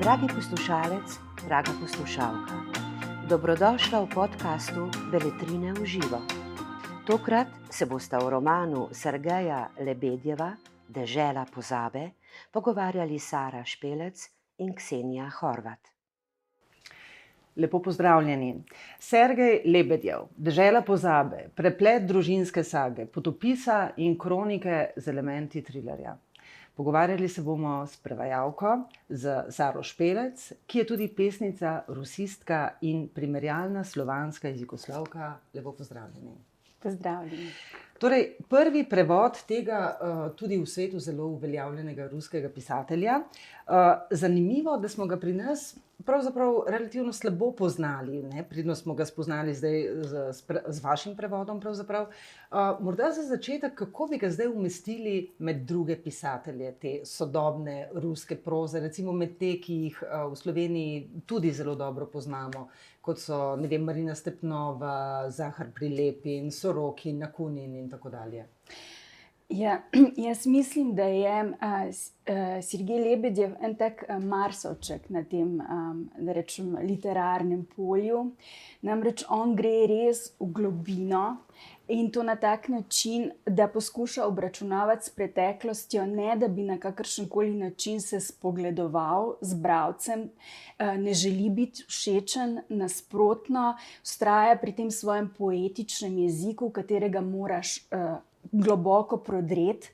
Dragi poslušalec, draga poslušalka, dobrodošla v podkastu Beletrine v živo. Tokrat se bosta v romanu Sergeja Lebedjeva Dežela pozabe pogovarjali Sara Špelec in Ksenija Horvat. Lepo pozdravljeni. Sergej Lebedjev, Dežela pozabe, preplet družinske sage, potopisa in kronike z elementi trilerja. Pogovarjali se bomo s prevajalko, z Saro Špelec, ki je tudi pesnica, rusistka in primerjalna slovanska jezikoslovka. Lepo pozdravljeni. Pozdravljeni. Torej, prvi prevod tega uh, tudi v svetu zelo uveljavljenega ruskega pisatelja. Uh, zanimivo, da smo ga pri nas pravzaprav relativno slabo poznali, pridno smo ga spoznali zdaj z, z, z vašim prevodom. Uh, morda za začetek, kako bi ga zdaj umestili med druge pisatelje te sodobne ruske proze, recimo med te, ki jih uh, v Sloveniji tudi zelo dobro poznamo, kot so vem, Marina Stepnova, Zahar Prilepin, Soroki, Nakunin in tako dalje. Ja, jaz mislim, da je uh, uh, Sergej Lebedjev en tak uh, marsovček na tem um, rečem, literarnem polju. Namreč on gre res v globino in to na tak način, da poskuša obračunavati s preteklostjo, ne da bi na kakršen koli način se spogledoval z bravcem, uh, ne želi biti všečen, nasprotno, ustraja pri tem svojem poetičnem jeziku, katerega moraš. Uh, globoko prodret,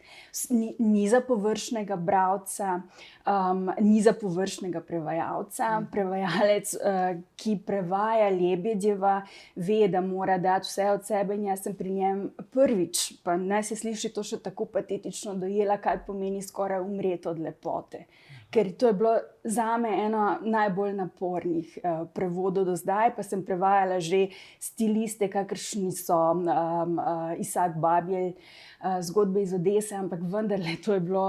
ni, ni za površnega bralca, um, ni za površnega prevajalca. Mm. Prevajalec, uh, ki prevaja Lebedjeva, ve, da mora dati vse od sebe, in jaz sem pri njem prvič, pa naj se sliši to še tako patetično, dojela, kaj pomeni skoraj umreti od lepote. Ker to je bilo za me eno najbolj napornih uh, prevodov do zdaj, pa sem prevajala že stiliste, kakršni so um, uh, Isak Babjelj, uh, zgodbe iz Odese, ampak vendarle to je bilo.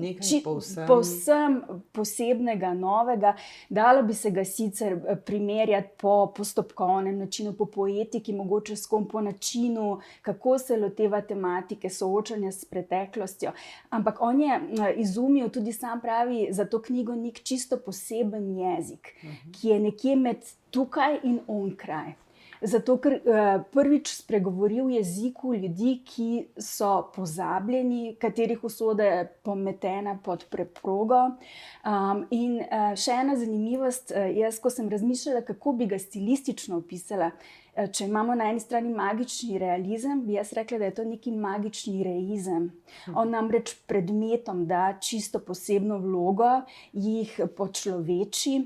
Nekaj Či, povsem. povsem posebnega, novega. Dalo bi se ga sicer eh, primerjati po postopkovnem načinu, po poetiki, mogoče s kom po načinu, kako se loteva tematike soočanja s preteklostjo. Ampak on je eh, izumil tudi sam pravi za to knjigo nek čisto poseben jezik, uh mhm. -huh. ki je nekje med tukaj in onkraj. Zato, ker uh, prvič spregovori v jeziku ljudi, ki so pozabljeni, katerih usoda je pometena pod preprogo. Um, in uh, še ena zanimivost, uh, jaz, ko sem razmišljala, kako bi ga stilistično opisala, Eh, če imamo na eni strani magični realizem, bi jaz rekla, da je to neki magični reizem. On namreč predmetom da čisto posebno vlogo, jih počloveči.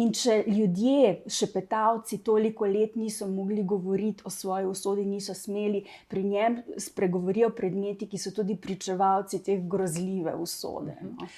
In če ljudje, šepetavci, toliko let niso mogli govoriti o svoji usodi, niso smeli, pri njem spregovorijo predmeti, ki so tudi pričevalci te grozljive usode. No.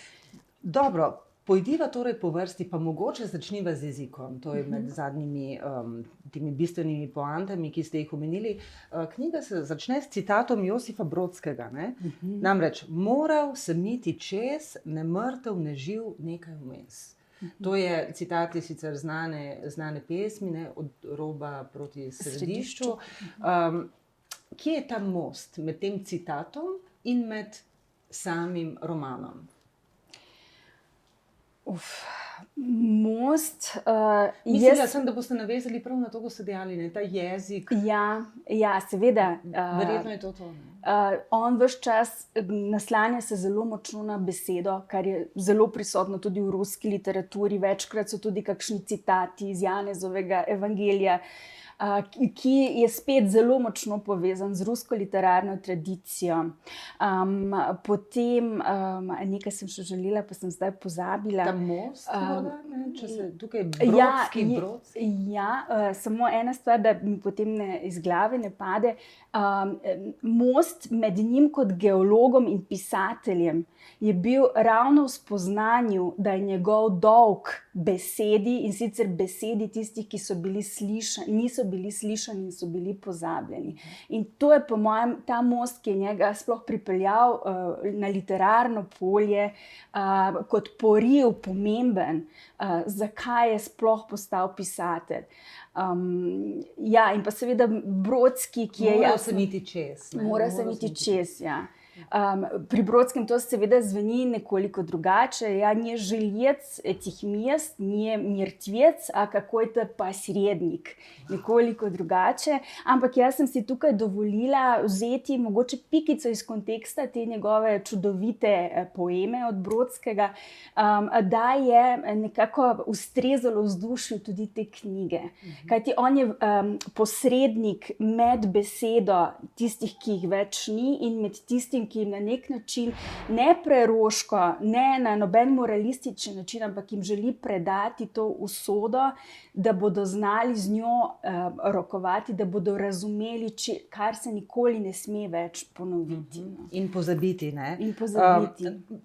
Dobro, Pojdiva torej po vrsti, pa mogoče začniva z jezikom. To je med mhm. zadnjimi um, temi bistvenimi poantami, ki ste jih omenili. Uh, knjiga se začne s citatom Josifa Brodskega. Uh mhm. -huh. Namreč, moral sem iti čez, ne mrtev, ne živ, nekaj vmes. Mhm. To je citat iz sicer znane, znane pesmi, ne, od roba proti središču. Um, kje je ta most med tem citatom in med samim romanom? Uf, most. Uh, Mislim, jaz... sem, da boste navezali prav na to, ko ste dejali, ne, ta jezik. Ja, ja seveda. Uh, Verjetno je to to. Uh, on vse čas naslanja se zelo močno na besedo, kar je zelo prisotno tudi v ruski literaturi. Večkrat so tudi kakšni citati iz Janezovega evangelija. Uh, ki je spet zelo močno povezan z rusko literarno tradicijo. Um, potem, um, nekaj sem še želela, pa sem zdaj pozabila. Most, um, ne, če se tukaj brodski, ja, brodski. ja uh, samo ena stvar, da mi potem ne, iz glave ne pade. Um, most med njim kot geologom in pisateljem je bil ravno v spoznanju, da je njegov dolg besedi in sicer besedi tistih, ki so bili slišani, niso bili slišani in so bili pozabljeni. In to je, po mojem, ta most, ki je njega sploh pripeljal uh, na literarno polje uh, kot poriv, pomemben, uh, zakaj je sploh postal pisatelj. Um, ja, in pa seveda Brodski, ki je. Mora se niti čez. Mora se niti čez, ja. Um, pri Brodskem to seveda zveni nekoliko drugače. Ja, ni željec tih mest, ni mrtvec, a kako je to pa srednik. Nekoliko drugače. Ampak jaz sem si tukaj dovolila vzeti mogoče pikico iz konteksta te njegove čudovite eh, poeme od Brodskega, um, da je nekako ustrezalo vzdušju tudi te knjige. Mhm. Kajti on je um, posrednik med besedo tistih, ki jih več ni, in med tistim, ki jim na nek način ne preroško, ne na noben moralističen način, ampak jim želi predati to usodo, da bodo znali z njo um, rokovati, da bodo razumeli, če, kar se nikoli ne sme več ponoviti. No. In pozabiti. Ne? In pozabiti. Um,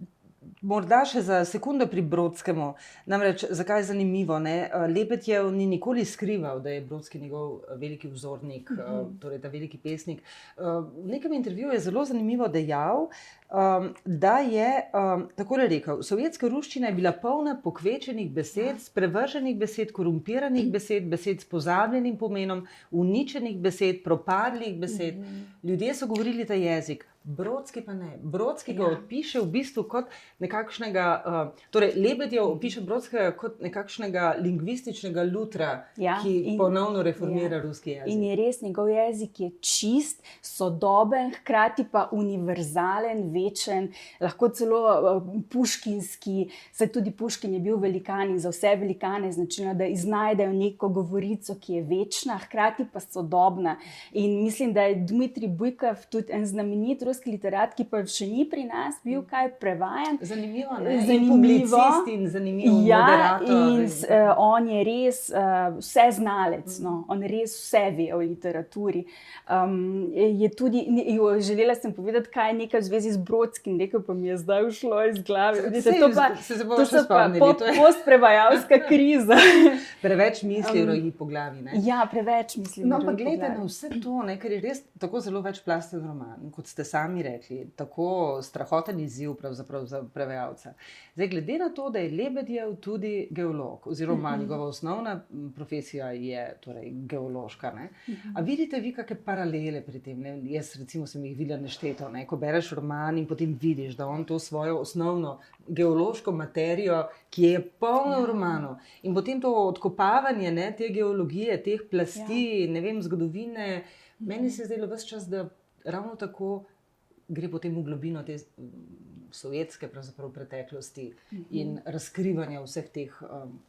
Morda še za sekundo pri Brodskemu. Namreč, zakaj je zanimivo? Ne? Lepetjev ni nikoli skrival, da je Brodski njegov veliki vzornik, uh -huh. torej ta veliki pesnik. V nekem intervjuju je zelo zanimivo dejal, um, da je um, tako rekel: Sovjetska ruščina je bila polna pokvečenih besed, sprevrženih besed, korumpiranih besed, besed s pozabljenim pomenom, uničenih besed, propadlih besed. Uh -huh. Ljudje so govorili ta jezik. Brodski pa ne. Brodski ga ja. opiše v bistvu kot nekakšnega, uh, torej Lebedjev opiše Brodskega kot nekakšnega lingvističnega lutra, ja, ki in, ponovno reformira ja. ruski jezik. In je res, njegov jezik je čist, sodoben, hkrati pa univerzalen, večen, lahko celo uh, puškinski. Se tudi Puškin je bil velikan in za vse velikane značilno, da iznajdejo neko govorico, ki je večna, hkrati pa sodobna. In mislim, da je Dmitrij Bujkov tudi en znamenit ruski slovenski literat, ki pa še ni pri nas bil kaj prevajan. Zanimivo, ne? zanimivo. In zanimivo ja, in uh, on je res uh, vse znalec, no? on res vse ve o literaturi. Um, tudi, jo, želela sem povedati, kaj je nekaj v zvezi z Brodskim, rekel pa mi je zdaj ušlo iz glave. Se, to pa, se to so pa post-prevajalska kriza. preveč misli um, roji po glavi. Ne? Ja, preveč misli. No, pa gledajte na vse to, ne? ker je res tako zelo večplasten roman, kot ste sami sami rekli, tako strahoten izziv za prevajalca. Zdaj, glede na to, da je Lebedjev tudi geolog, oziroma mhm. njegova osnovna profesija je torej, geološka. Ne? Mhm. A vidite vi kakšne paralele pri tem? Ne? Jaz, recimo, sem jih videla nešteto. Ne? Ko bereš roman in potem vidiš, da on to svojo osnovno geološko materijo, ki je polna ja. romanov, in potem to odkopavanje ne, te geologije, teh plasti, ja. ne vem, zgodovine. Meni se je zdelo vse čas, da ravno tako gre potem v globino te sovjetske preteklosti uh -huh. in razkrivanja vseh teh um,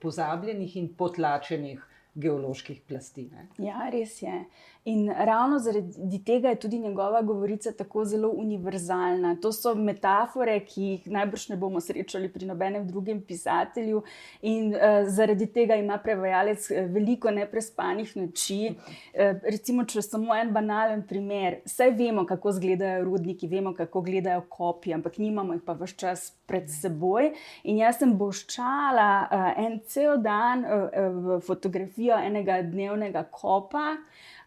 pozabljenih in potlačenih geoloških plasti. Ne? Ja, res je. In ravno zaradi tega je tudi njegova govorica tako zelo univerzalna. To so metafore, ki jih najbrž ne bomo srečali pri nobenem drugem pisatelju, in uh, zaradi tega ima prevajalec eh, veliko neprespanih noči. Uh, recimo, če samo en banalen primer. Vse vemo, kako izgledajo rudniki, vemo, kako izgledajo kopije, ampak nimamo jih pa vse čas pred seboj. In jaz sem boščala uh, en cel dan uh, uh, fotografijo enega dnevnega kopa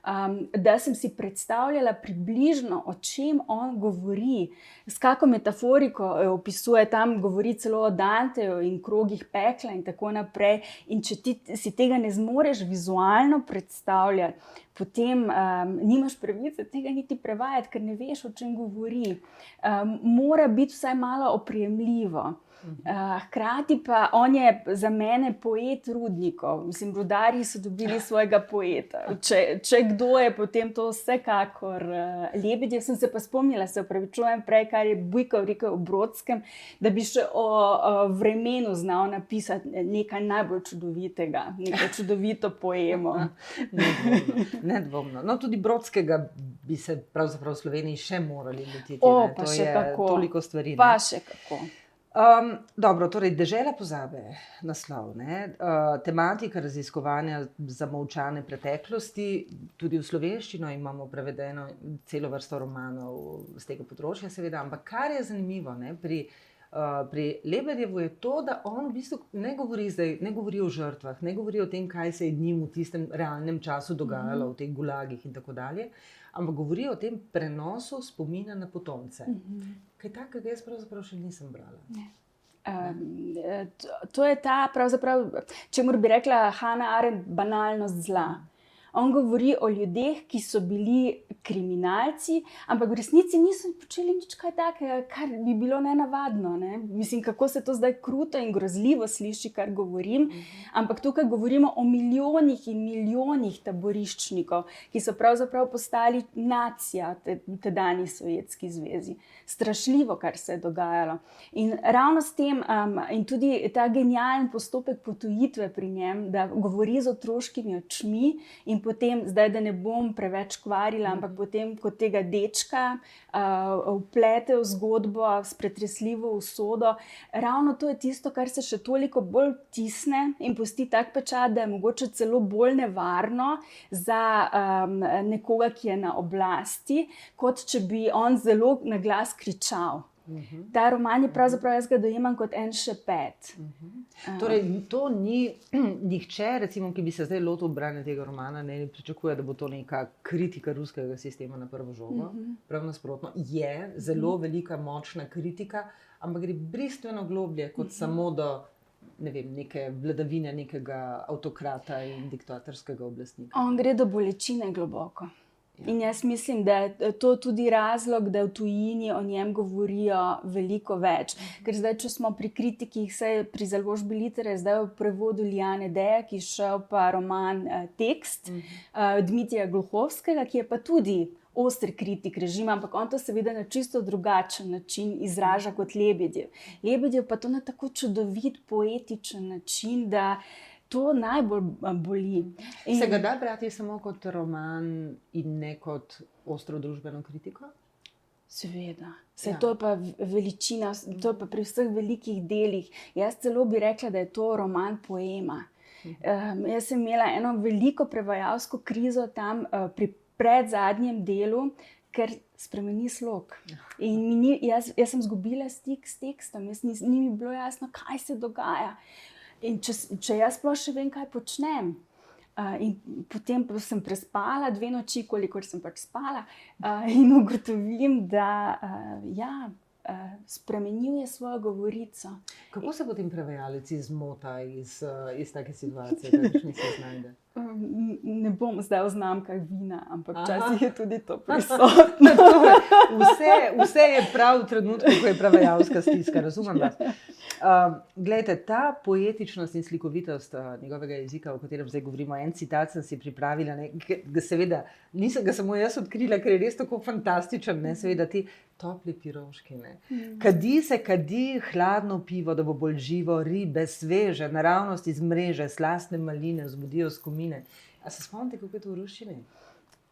um, da sem si predstavljala približno, o čem on govori, s kakšno metaforiko eh, opisuje tam, govori celo o Danteju in krogih pekla in tako naprej. In če ti si tega ne zmoreš vizualno predstavljati, potem um, nimaš pravice tega niti prevajati, ker ne veš, o čem govori. Um, mora biti vsaj malo opremljivo. Uh, hkrati pa on je za mene poet rudnikov, mislim, rudari so dobili svojega poeta. Če, če kdo je potem to vsekakor uh, lebedje, sem se pa spomnila, se upravičujem prej, kar je Bujkov rekel o Brodskem, da bi še o, o vremenu znal napisati nekaj najbolj čudovitega, nekaj čudovito poemo. Nedvomno. No, tudi Brodskega bi se pravzaprav v Sloveniji še morali lotiti. O, pa to še kako. Toliko stvari. Pa ne? še kako. Um, dobro, torej, dežela pozabe, naslov. Uh, tematika raziskovanja zamovčane preteklosti, tudi v slovenščino imamo prevedeno celo vrsto romanov z tega področja, seveda. Ampak kar je zanimivo ne, pri, uh, pri Lebedjevu je to, da on v bistvu ne govori, zdaj, ne govori o žrtvah, ne govori o tem, kaj se je njim v tistem realnem času dogajalo, mm -hmm. v teh gulagih in tako dalje ampak govorijo o tem prenosu spomina na potomce. Mm -hmm. Kaj takega jaz pravzaprav še nisem brala. Um, to, je ta, če mora bi rekla Hanna Arendt, banalnost zla. On govori o ljudeh, ki so bili kriminalci, ampak v resnici niso počeli nič takega, kar bi bilo nenavadno. Ne? Mislim, kako se to zdaj kruto in grozljivo sliši, kar govorim. Ampak tukaj govorimo o milijonih in milijonih taboriščnikov, ki so pravzaprav postali nacija v tedajni Sovjetski zvezi. Strašljivo, kar se je dogajalo. In ravno s tem, um, in tudi ta genijalen postopek potujitve pri njem, da govori z otroškimi očmi in potem, zdaj, da ne bom preveč kvarila, ampak potem kot tega dečka uh, vplete v zgodbo s pretresljivo usodo. Ravno to je tisto, kar se še toliko bolj tisne in pusti tak pečat, da je mogoče celo bolj nevarno za um, nekoga, ki je na oblasti, kot če bi on zelo na glas kričal. -huh. Ta roman je pravzaprav jaz ga dojemam kot en še pet. Uh -huh. uh. Torej, to ni nihče, recimo, ki bi se zdaj lotil branja tega romana, ne pričakuje, da bo to neka kritika ruskega sistema na prvo žogo. Uh -huh. Prav nasprotno, je zelo uh -huh. velika, močna kritika, ampak gre bistveno globlje kot uh -huh. samo do. Ne vem, neke vladavine, nekega avtokrata in diktatorskega oblastnika. On gre do bolečine globoko. Ja. In jaz mislim, da je to tudi razlog, da v tujini o njem govorijo veliko več. Mhm. Ker zdaj, če smo pri kritikih, se je pri založbi Litere, zdaj v prevodu Lijane Deja, ki je šel pa roman uh, Tekst uh, Dmitrija Gluhovskega, ki je pa tudi. Ostri kritik režima, ampak on to seveda na čisto drugačen način izraža kot Lebedjev. Lebedjev pa to na tako čudovit, poetičen način, da uh, to najbolj boli. In... Se ga da brati samo kot roman in ne kot ostro družbeno kritiko? Seveda. Se ja. to je pa veličina, to je pa pri vseh velikih delih. Jaz celo bi rekla, da je to roman poema. Um, jaz sem imela eno veliko prevajalsko krizo tam uh, pri predzadnjem delu, ker spremeni slog. In ni, jaz, jaz sem izgubila stik s tekstom, jaz ni, ni mi bilo jasno, kaj se dogaja. In če, če jaz sploh še vem, kaj počnem. Uh, in potem pa sem prespala dve noči, kolikor sem pač spala, uh, in ugotovim, da uh, ja, uh, spremenil je svojo govorico. Kako se potem prevajalec izmota iz, uh, iz take situacije, da se ne znajde? Ne bom zdaj o znamkah vina, ampak včasih je tudi to prisotno. vse, vse je prav v trenutku, ko je prevajalska stiska, razumem. Uh, glejte, ta poetičnost in slikovitost uh, njegovega jezika, o katerem zdaj govorimo, en citat sem si pripravila, ne, ga seveda nisem ga samo jaz odkrila, ker je res tako fantastičen, ne, seveda ti topli piroški. Mm. Kadi se, kadi hladno pivo, da bo bolj živo, ribe, sveže, naravnost iz mreže, slasne maline, vzbudijo skomine. A se spomnite, kako je to v ruščini?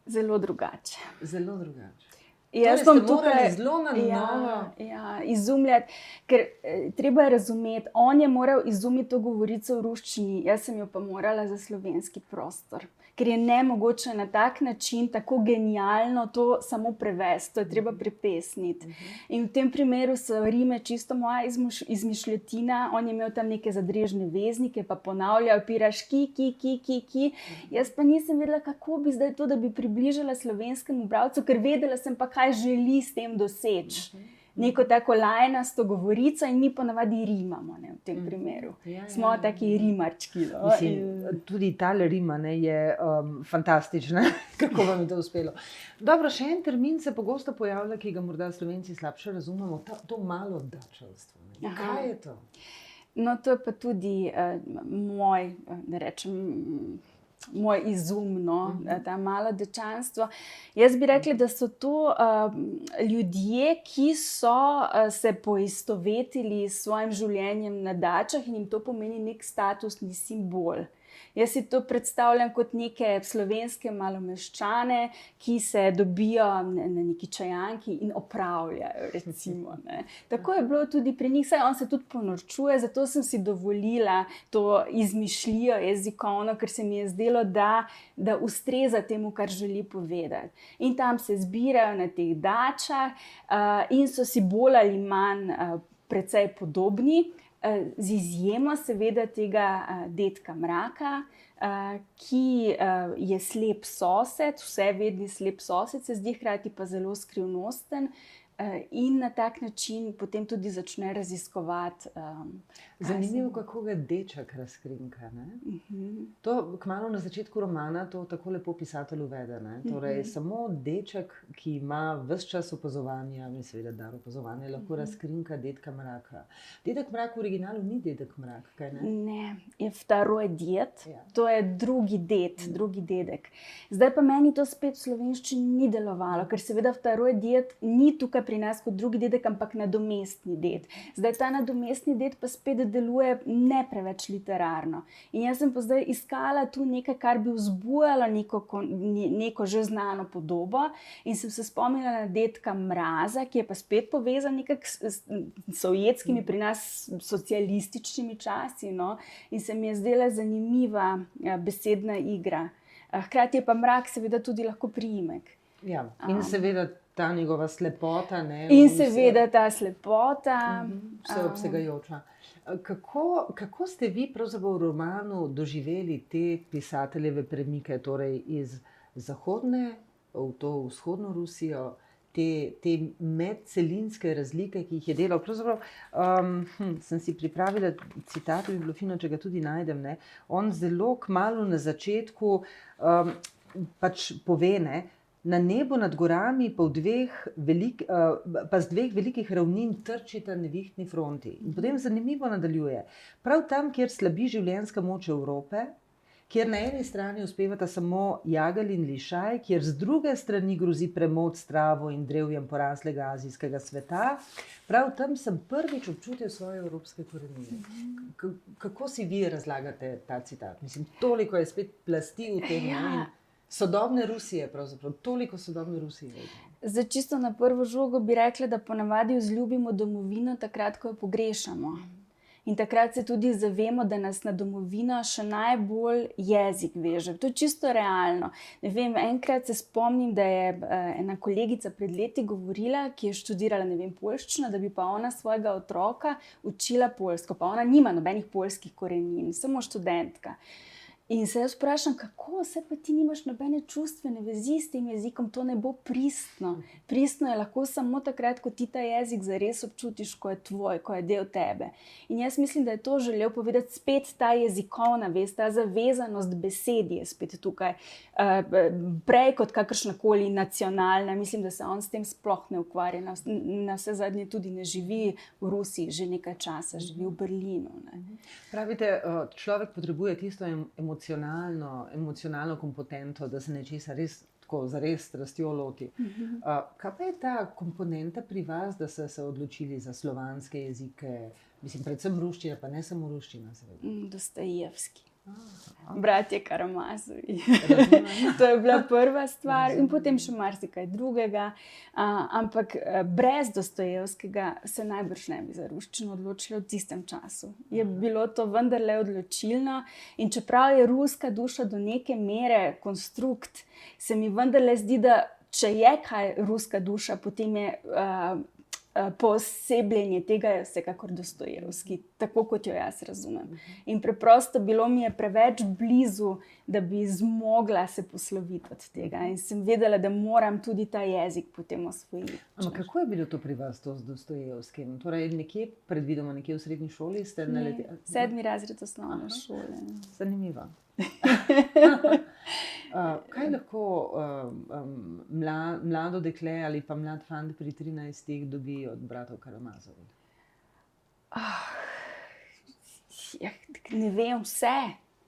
Zelo drugače. Zelo drugače. Jaz sem tukaj zelo na novo. Ja, ja, izumljati, ker eh, treba je razumeti, on je moral izumiti to govorico v ruščini, jaz sem jo pa morala za slovenski prostor ker je ne mogoče na tak način, tako genialno to samo prevesti, to je treba prepesniti. In v tem primeru so Rime čisto moja izmišljotina, on je imel tam neke zadrežne veznike, pa ponavljal, piraš ki, ki, ki, ki, ki. Jaz pa nisem vedela, kako bi zdaj to, da bi približala slovenskemu bralcu, ker vedela sem pa, kaj želi s tem doseči neko tako lajnasto govorico, in mi ponavadi rimamo ne, v tem mm. primeru. Ja, ja, Smo ja, taki ja. rimarčki. No? Mislim, tudi ta rima ne, je um, fantastična, kako vam je to uspelo. Dobro, še en termin se pogosto pojavlja, ki ga morda slovenci slabše razumemo, ta, to malo dačalstvo. Kaj je to? No, to je pa tudi uh, moj, da rečem moj izum, no, uh -huh. ta malo dečanstvo. Jaz bi rekla, da so to uh, ljudje, ki so uh, se poistovetili s svojim življenjem na dačah in jim to pomeni nek statusni simbol. Jaz si to predstavljam kot neke slovenske malomeščane, ki se dobijo na neki čajanki in opravljajo. Recimo, Tako je bilo tudi pri njih, saj on se tudi ponorčuje, zato sem si dovolila to izmišljijo jezikovno, ker se mi je zdelo, da, da ustreza temu, kar želi povedati. In tam se zbirajo na teh dačah uh, in so si bolj ali manj uh, precej podobni. Eh, z izjemo, seveda, tega uh, detka mraka, uh, ki je slep sosed, vse vedni slep sosed, se zdi hkrati pa zelo skrivnosten. Eh, in na tak način potem tudi začne raziskovati. Um, Zanimivo, kako ga deček razkrinka. Uh mhm. -huh. To, kmalo na začetku romana, to tako lepo pisatelj uvede. Torej, uh -huh. Samo deček, ki ima vse čas opazovanja, in seveda da opazovanje, lahko uh -huh. razkrinka dedka mraka. Dedek mrak v originalu ni dedek mrak. Ne? ne, je vtaroj ded, ja. to je drugi ded, uh -huh. drugi dedek. Zdaj pa meni to spet v slovenščini ni delovalo, ker seveda vtaroj ded ni tukaj pri nas kot drugi dedek, ampak nadomestni ded. Zdaj ta nadomestni ded pa spet deluje ne preveč literarno. In jaz sem pa zdaj iskala tu nekaj, kar bi vzbujalo neko, neko že znano podobo. In sem se spomnila na dedka Mraza, ki je pa spet povezan s sovjetskimi, pri nas socialističnimi časi. No? In se mi je zdela zanimiva ja, besedna igra. Hkrati je pa mrak, seveda, tudi lahko priimek. Ja, in seveda ta njegova slepota. Ne, in seveda ta slepota. Uh mhm, -huh, vse obsegajoča. Kako, kako ste vi v romanu doživeli te pisateljeve premike, torej iz zahodne v to vzhodno Rusijo, te, te medcelinske razlike, ki jih je delal? Um, hm, sem si pripravila citat, bi bilo fino, če ga tudi najdem. Ne? On zelo kmalo na začetku um, pač pove, ne, na nebu nad gorami pa, dveh velik, uh, pa z dveh velikih ravnin trčita nevihtni fronti. In potem zanimivo nadaljuje. Prav tam, kjer slabi življenska moč Evrope, kjer na eni strani uspevata samo jagal in lišaj, kjer z druge strani grozi premod stravo in drevjem poraslega azijskega sveta, prav tam sem prvič občutil svoje evropske korenine. Kako si vi razlagate ta citat? Mislim, toliko je spet plasti v tem. Ja. Sodobne Rusije, pravzaprav toliko sodobne Rusije. Za čisto na prvo žogo bi rekla, da ponavadi vzljubimo domovino takrat, ko jo pogrešamo. In takrat se tudi zavemo, da nas na domovino še najbolj jezik veže. To je čisto realno. Vem, enkrat se spomnim, da je eh, ena kolegica pred leti govorila, ki je študirala vem, polščino, da bi pa ona svojega otroka učila polsko. Pa ona nima nobenih polskih korenin, samo študentka. In se jaz vprašam, kako se pa ti nimaš nobene čustvene vezi s tem jezikom, to ne bo pristno. Pristno je lahko samo takrat, ko ti ta jezik zares občutiš, ko je tvoj, ko je del tebe. In jaz mislim, da je to želel povedati spet ta jezikovna vez, ta zavezanost besedi je spet tukaj, uh, prej kot kakršna koli nacionalna. Mislim, da se on s tem sploh ne ukvarja. Na, vse zadnje tudi ne živi v Rusiji, že nekaj časa, živi v Berlinu. Ne. Pravite, človek potrebuje tisto emocionalno emocionalno, emocionalno komponento, da se nečesa res tako zares strastjo loti. Uh -huh. uh, kaj pa je ta komponenta pri vas, da ste se odločili za slovanske jezike, mislim, predvsem ruščina, pa ne samo ruščina? Mm, Dostojevski. Bratje Karamazovi. to je bila prva stvar, in potem še marsikaj drugega. Uh, ampak eh, brez Dostojevskega se najbrž ne bi za ruščino odločili v tistem času. Je bilo to vendarle odločilno. In čeprav je ruska duša do neke mere konstrukt, se mi vendarle zdi, da če je kaj ruska duša, potem je. Uh, Eh, posebljenje tega je vsekakor Dostojevski, tako kot jo jaz razumem. In preprosto bilo mi je preveč blizu, da bi zmogla se posloviti od tega. In sem vedela, da moram tudi ta jezik potem osvojiti. Ampak kako je bilo to pri vas, to z Dostojevskim? Torej, nekje predvidoma, nekje v srednji šoli ste naleteli? Sedmi razred osnovne šole. Zanimivo. Uh, kaj lahko uh, um, mla, mlado dekle ali pa mlad fant pri 13-ih dobi od bratov Karamazov? Uh, ja, ne vem, vse.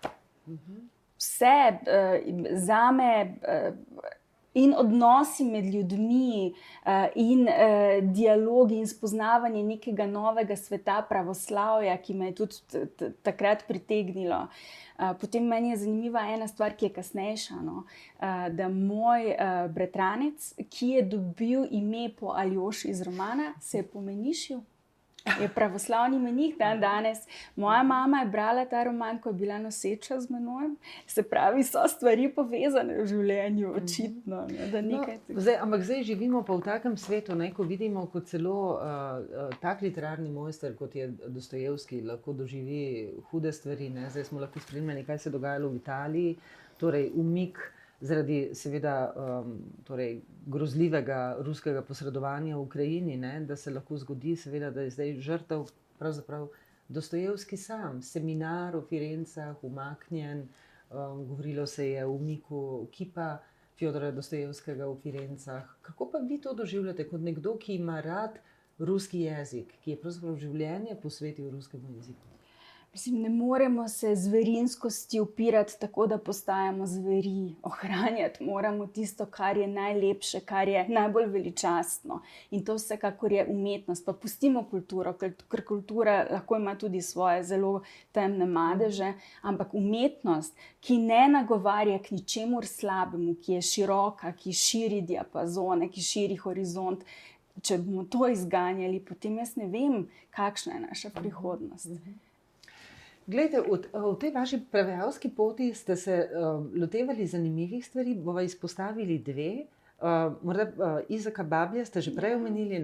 Uh mhm. -huh. Vse uh, za me. Uh, In odnosi med ljudmi, uh, in uh, dialogi, in spoznavanje nekega novega sveta, pravoslavja, ki me je tudi takrat pritegnilo. Uh, potem meni je zanimiva ena stvar, ki je kasnejša. No? Da moj bratranec, ki je dobil ime po Aljoši iz Romana, se je pomenišil je pravoslavni menih dan danes. Moja mama je brala ta roman, ko je bila noseča z menoj. Se pravi, so stvari povezane v življenju, mhm. očitno. Ne, no, zdaj, ampak zdaj živimo pa v takem svetu, ne, ko vidimo, kot celo uh, uh, tak literarni mojster, kot je Dostojevski, lahko doživi hude stvari. Ne. Zdaj smo lahko spremljali, kaj se je dogajalo v Italiji, torej umik. Zaradi seveda um, torej, grozljivega ruskega posredovanja v Ukrajini, ne, da se lahko zgodi, seveda, da je zdaj žrtev pravzaprav Dostojevski sam, seminar v Firencah, umaknjen, um, govorilo se je o umiku kipa. Fjodora Dostojevskega v Firencah. Kako pa vi to doživljate kot nekdo, ki ima rad ruski jezik, ki je pravzaprav življenje posvetil ruskemu jeziku? Mislim, ne moremo se zverinskosti upirati tako, da postajamo zveri. Ohranjati moramo tisto, kar je najlepše, kar je najbolj veličastno. In to vsekakor je umetnost. Pa pustimo kulturo, ker kultura lahko ima tudi svoje zelo temne madeže. Ampak umetnost, ki ne nagovarja k ničemur slabemu, ki je široka, ki širi diapazone, ki širi horizont. Če bomo to izganjali, potem jaz ne vem, kakšna je naša prihodnost. Uh Glede, v, v tej vaši prevajalski poti ste se uh, lotevali zanimivih stvari, bomo izpostavili dve. Uh, morda uh, Izaka Bablja ste že prej omenili,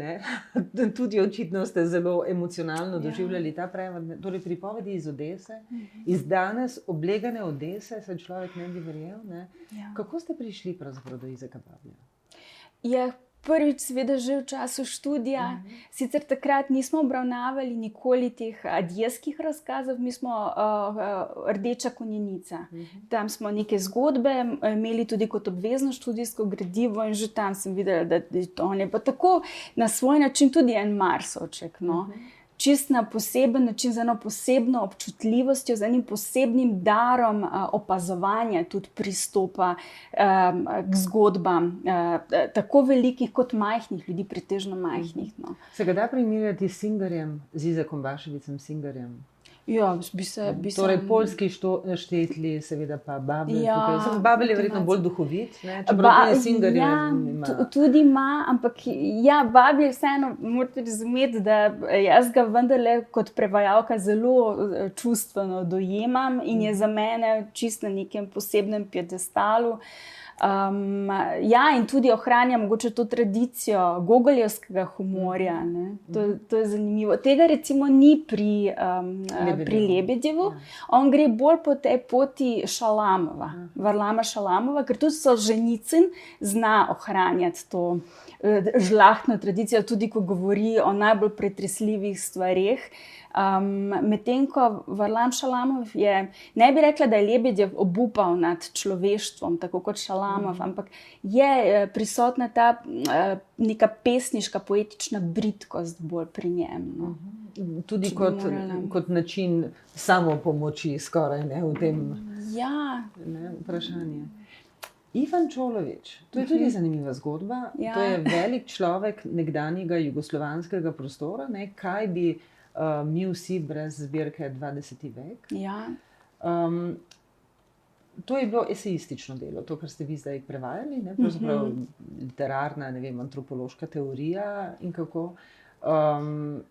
tudi očitno ste zelo emocionalno ja. doživljali ta prevod, torej pripovedi iz Odese, mhm. iz danes oblegane Odese, se človek ne bi verjel. Ne? Ja. Kako ste prišli do Izaka Bablja? Je prvič, seveda, že v času študija. Mhm. -huh. Sicer takrat nismo obravnavali nikoli teh adijskih razkazov, mi smo uh, rdeča konjenica. Mhm. -huh. Tam smo neke zgodbe imeli tudi kot obvezno študijsko gradivo, in že tam sem videla, da je to ne. Pa tako na svoj način tudi en Marsoček. No. Uh mhm. Čist na poseben način, z eno posebno občutljivostjo, z enim posebnim darom uh, opazovanja, tudi pristopa um, k zgodbam, uh, tako velikih kot majhnih ljudi, pretežno majhnih. No. Se ga da primerjati s Singarjem, z Izakom Baševicem Singarjem? Ja, bi se, bi torej, sem... Poljski štetli, seveda pa Babel. Ja, Babel je verjetno bolj duhovit, ba, tudi, ja, ima. tudi ima, ampak ja, Babel je vseeno, morate razumeti, da jaz ga vendarle kot prevajalka zelo eh, čustveno dojemam in je za mene čist na nekem posebnem piedestalu. Uh, Um, ja, in tudi ohranja mogoče to tradicijo gogoljevskega humorja. To, to je zanimivo. Tega recimo ni pri, um, pri Lebedjevu. Ja. On gre bolj po tej poti Šalamova, ja. Varlama Šalamova, ker tudi so ženicin zna ohranjati to uh, žlahtno tradicijo, tudi ko govori o najbolj pretresljivih stvarih. Um, Medtem ko Varlam Šalamov je, ne bi rekla, da je Lebedjev obupal nad človeštvom, tako kot Šalamov, mm. ampak je eh, prisotna ta uh, neka pesniška, poetična britkost bolj pri njem. No. Mhm. Tudi kot, kot način samo pomoči, skoraj ne v tem ja. ne, vprašanju. Ivan Čolovič, to je tudi mhm. zanimiva zgodba. Ja. To je velik človek nekdanjega jugoslovanskega prostora. Ne, kaj bi uh, mi vsi brez zbirke 20. vek. Ja. Um, to je bilo eseistično delo, to, kar ste vi zdaj prevajali, ne, pravzaprav mhm. -huh. literarna, ne vem, antropološka teorija in kako. Um,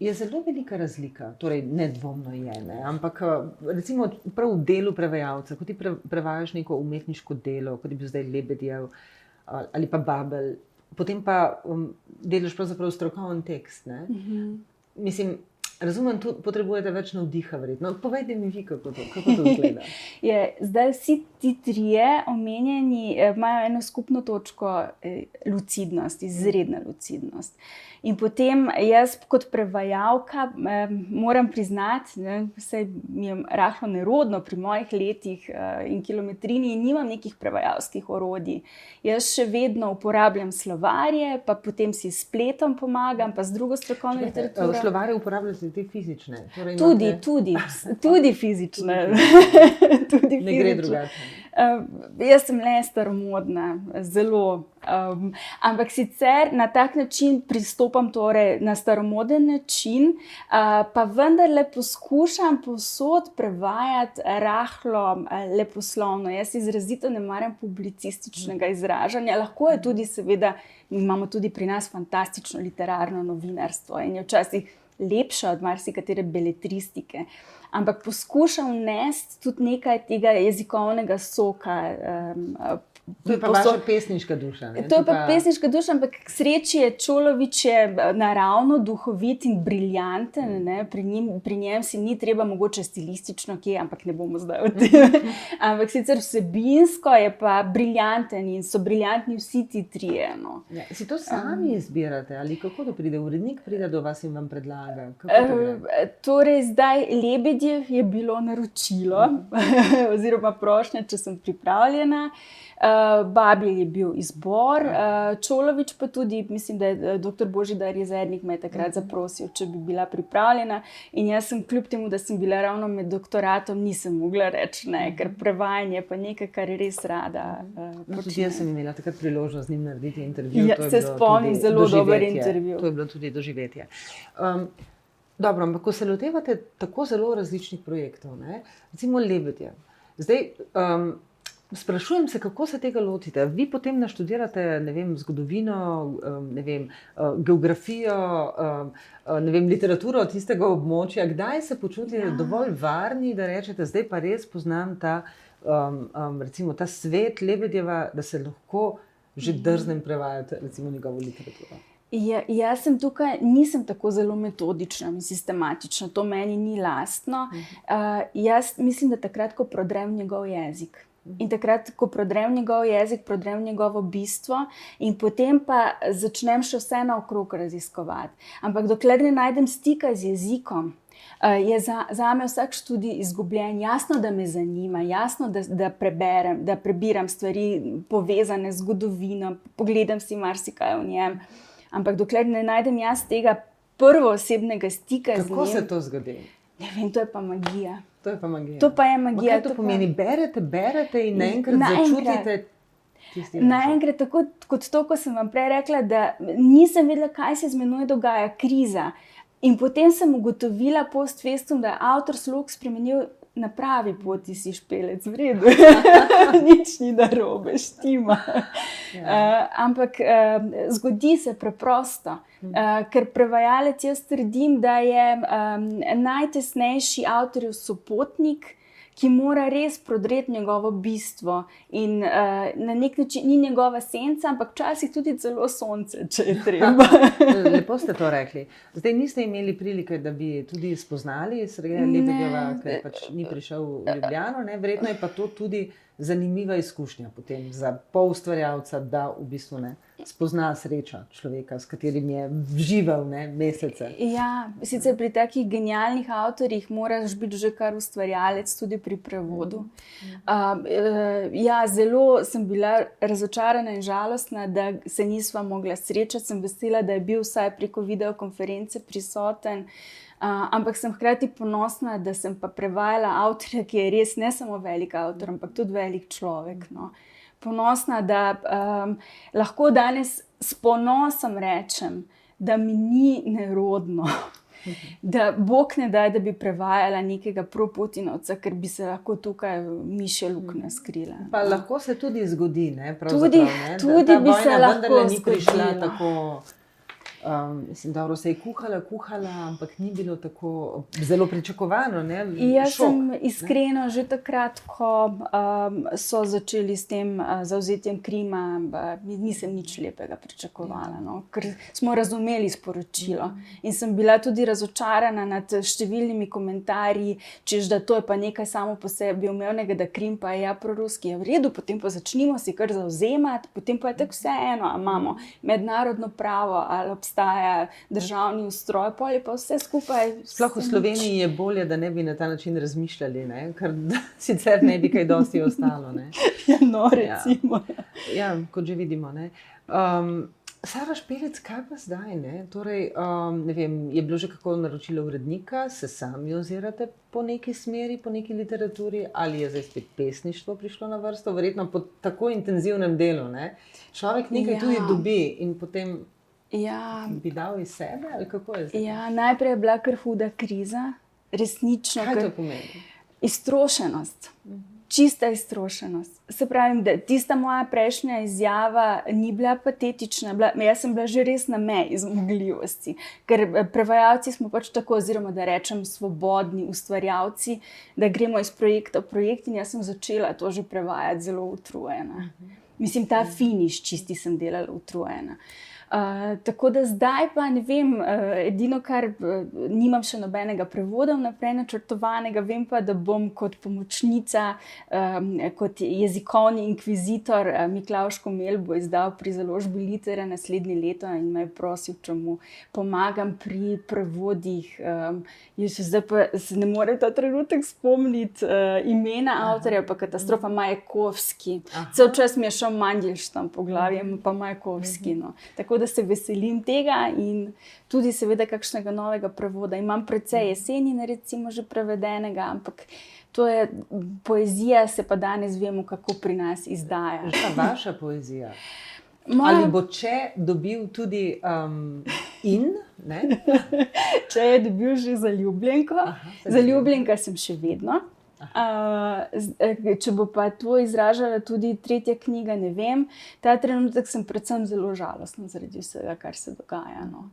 Je zelo velika razlika, torej nedvomno je, ne? ampak recimo prav v delu prevajalca, ko ti pre, prevajaš neko umetniško delo, kot je bil zdaj Lebedjev ali pa Babel, potem pa um, delaš pravzaprav strokoven tekst. Uh -huh mislim, razumem, da potrebujete več navdiha. No, povejte mi, vi, kako to, kako to izgleda. je, zdaj vsi ti trije omenjeni eh, imajo eno skupno točko, eh, lucidnost, izredna lucidnost. In potem jaz, kot prevajalka, eh, moram priznati, da mi je rahlo nerodno pri mojih letih in kilometrini, in nimam nekih prevajalskih orodij. Jaz še vedno uporabljam slovarje, pa potem si spletom pomagam, pa z drugo strokovno literaturo. Slovarje uporabljate tudi fizične? Torej tudi, imate... tudi, tudi fizične. tudi ne gre drugače. Uh, jaz sem le staromodna, zelo. Um, ampak sicer na tak način pristopam torej na staromoden način, uh, pa vendarle poskušam posod prevajati rahlo, uh, leposlovno. Jaz izrazito ne maram publicističnega izražanja. Lahko je tudi, seveda, imamo tudi pri nas fantastično literarno novinarstvo in je včasih lepša od marsikatere beletristike. Ampak poskušam vnesti tudi nekaj tega jezikovnega soka, um, To je pa posod- vaša pesniška duša. ne? To je pa pesniška duša, ampak k sreči je Čolovič je eh, naravno duhovit in briljanten. ne. Pri, njim, pri njem si ni treba, mogoče stilistično, kje, ampak ne bomo zdaj o tem. ampak sicer vsebinsko je pa briljanten in so briljantni vsi ti trije. No. Ja, si to sami izbirate ali kako to pride? Urednik pride do vas in vam predlaga. Eh, Torej, zdaj Lebedjev je bilo naročilo, oziroma prošnja, če sem pripravljena. Uh, Babi je bil izbor, uh, Čolovič pa tudi, mislim, da je eh, dr. Božidar Jezernik me je takrat zaprosil, če bi bila pripravljena. In jaz sem, kljub temu, da sem bila ravno med doktoratom, nisem mogla reči ne, ker prevajanje pa nekaj, kar res rada uh, No, tudi jaz sem imela takrat priložnost z njim narediti intervju. Ja, je se spomnim, zelo dober doživetje. intervju. To je bilo tudi doživetje. Um, dobro, ampak ko se lotevate tako zelo različnih projektov, ne, recimo Lebedje. Zdaj, um, sprašujem se, kako se tega lotite. Vi potem naštudirate vem, zgodovino, ne vem, uh, geografijo, uh, ne vem, literaturo tistega območja. Kdaj se počutite Ja. dovolj varni, da rečete, zdaj pa res poznam ta, um, um, recimo, ta svet Lebedjeva, da se lahko že drznem prevajati recimo, njegovo literaturo. Ja, jaz sem tukaj, nisem tako zelo metodična in sistematična, to meni ni lastno. Uh, jaz mislim, da takrat, ko prodrem njegov jezik. In takrat, ko prodrem njegov jezik, prodrem njegovo bistvo, in potem pa začnem še vse naokrog raziskovati. Ampak dokler ne najdem stika z jezikom, uh, je za, za me vsak študij izgubljen. Jasno, da me zanima, jasno, da, da preberem, da prebiram stvari povezane z zgodovino, pogledam si marsikaj v njem. Ampak dokler ne najdem jaz tega prvoosebnega stika z Kako njim, se to zgodi? ne vem, to je pa magija. To je pa magija. To pa je Ma magija. Kaj to pa- pomeni? Berete, berete in naenkrat Naenkrat. začutite. Naenkrat, tako kot to, ko sem vam prej rekla, da nisem vedela, kaj se z menoj dogaja, kriza. In potem sem ugotovila post festum, da je avtor slog spremenil na pravi poti, si špelec, v redu. Nič ni narobe, štima. Ja. Uh, ampak uh, zgodi se preprosto, uh, ker prevajalec jaz trdim, da je um, najtesnejši avtorjev sopotnik, ki mora res prodreti njegovo bistvo. In uh, na nek način ni njegova senca, ampak včasih tudi celo sonce, če je treba. Lepo ste to rekli. Zdaj niste imeli prilike, da bi tudi spoznali Sreja Ne. Lebedjeva, ker pač ni prišel v Ljubljano. Ne? Verjetno je pa to tudi zanimiva izkušnja potem za polustvarjalca, da v bistvu ne spozna sreča človeka, s katerim je živel ne, mesece. Ja, sicer pri takih genialnih avtorjih moraš biti že kar ustvarjalec, tudi pri prevodu. Uh, ja, zelo sem bila razočarana in žalostna, da se nisva mogla srečati. Sem vesela, da je bil vsaj preko videokonference prisoten. Uh, ampak sem hkrati ponosna, da sem pa prevajala avtorja, ki je res ne samo velik avtor, ampak tudi velik človek. No. Ponosna, da um, lahko danes s ponosom rečem, da mi ni nerodno. Da Bog ne da, da bi prevajala nekega proputinovca, ker bi se lahko tukaj mišje luknje skrila. Pa lahko se tudi zgodi, ne, Tudi- pravzaprav, ne, da tudi ta bi se lahko ni prišla tako. Um, mislim, da se je kuhala, kuhala, ampak ni bilo tako zelo pričakovano. Ne? Jaz Šok, sem ne. iskreno že takrat, ko um, so začeli s tem uh, zauzetjem Krima, ba, nisem nič lepega pričakovala, no? ker smo razumeli sporočilo. In sem bila tudi razočarana nad številnimi komentarji, čež da to je pa nekaj samo po sebi umevnega, da Krim pa je ja proruski, je v redu, potem pa začnimo si kar zauzemati, potem pa je tako vseeno, imamo mednarodno pravo, ali obstaja državni ustroj, pol je pa vse skupaj. Sploh v Sloveniji je bolje, da ne bi na ta način razmišljali, ne? ker sicer ne bi kaj dosti ostalo. Ne? Ja, no, recimo. Ja, kot že vidimo. ne. Um, Sara Špelec, kaj pa zdaj? Ne? Torej, um, ne vem, je bilo že kako naročilo urednika, se sami ozirate po neki smeri, po neki literaturi, ali je zdaj spet pesništvo prišlo na vrsto, verjetno po tako intenzivnem delu. Ne? Človek nekaj Ja. ja. tudi dobi in potem Ja, bi dal iz sebe, ali kako je zdaj? ja, najprej je bila kar huda kriza, resnično, Kaj to pomeni? iztrošenost. Čista iztrošenost. Se pravi, da tista moja prejšnja izjava ni bila patetična, bila, jaz sem bila že res na meji zmogljivosti, ker eh, prevajalci smo pač tako, oziroma da rečem, svobodni ustvarjalci, da gremo iz projekta v projekt. In jaz sem začela to že prevajati zelo utrujena. Mislim, ta finiš, čisti sem delala utrujena. Uh, tako da zdaj pa ne vem, uh, edino, kar uh, nimam še nobenega prevoda naprej načrtovanega, vem pa, da bom kot pomočnica, um, kot jezikovni inkvizitor uh, Miklaško Melbo izdal pri založbi Litera naslednje leto in me prosil, če mu pomagam pri prevodih. Um, jaz zdaj pa se ne morem ta trenutek spomniti uh, imena avtorja, pa katastrofa Majekovski. Cel čas mi je šel manjši tam po glavi, pa Majekovski. No. Tako da se veselim tega in tudi, seveda, kakšnega novega prevoda. Imam precej jeseni, recimo, že prevedenega, ampak to je poezija, se pa danes vemo, kako pri nas izdaja. Je vaša poezija? Moja... Ali bo če dobil tudi um, in? če je dobil že zaljubljenko, zaljubljenka sem še vedno. Uh, če bo pa to izražala tudi tretja knjiga, ne vem. Ta trenutek sem predvsem zelo žalosten zaradi vsega, kar se dogaja. No.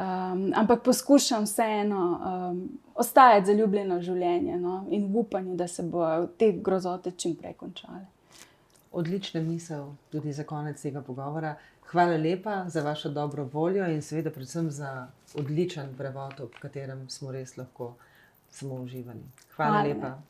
Um, ampak poskušam vseeno um, ostajati zaljubljeno v življenje no, in v upanju, da se bodo te grozote čim prej končale. Odlična misel tudi za konec tega pogovora. Hvala lepa za vašo dobro voljo in seveda predvsem za odličen prevod, v katerem smo res lahko samo uživali. Hvala, hvala lepa.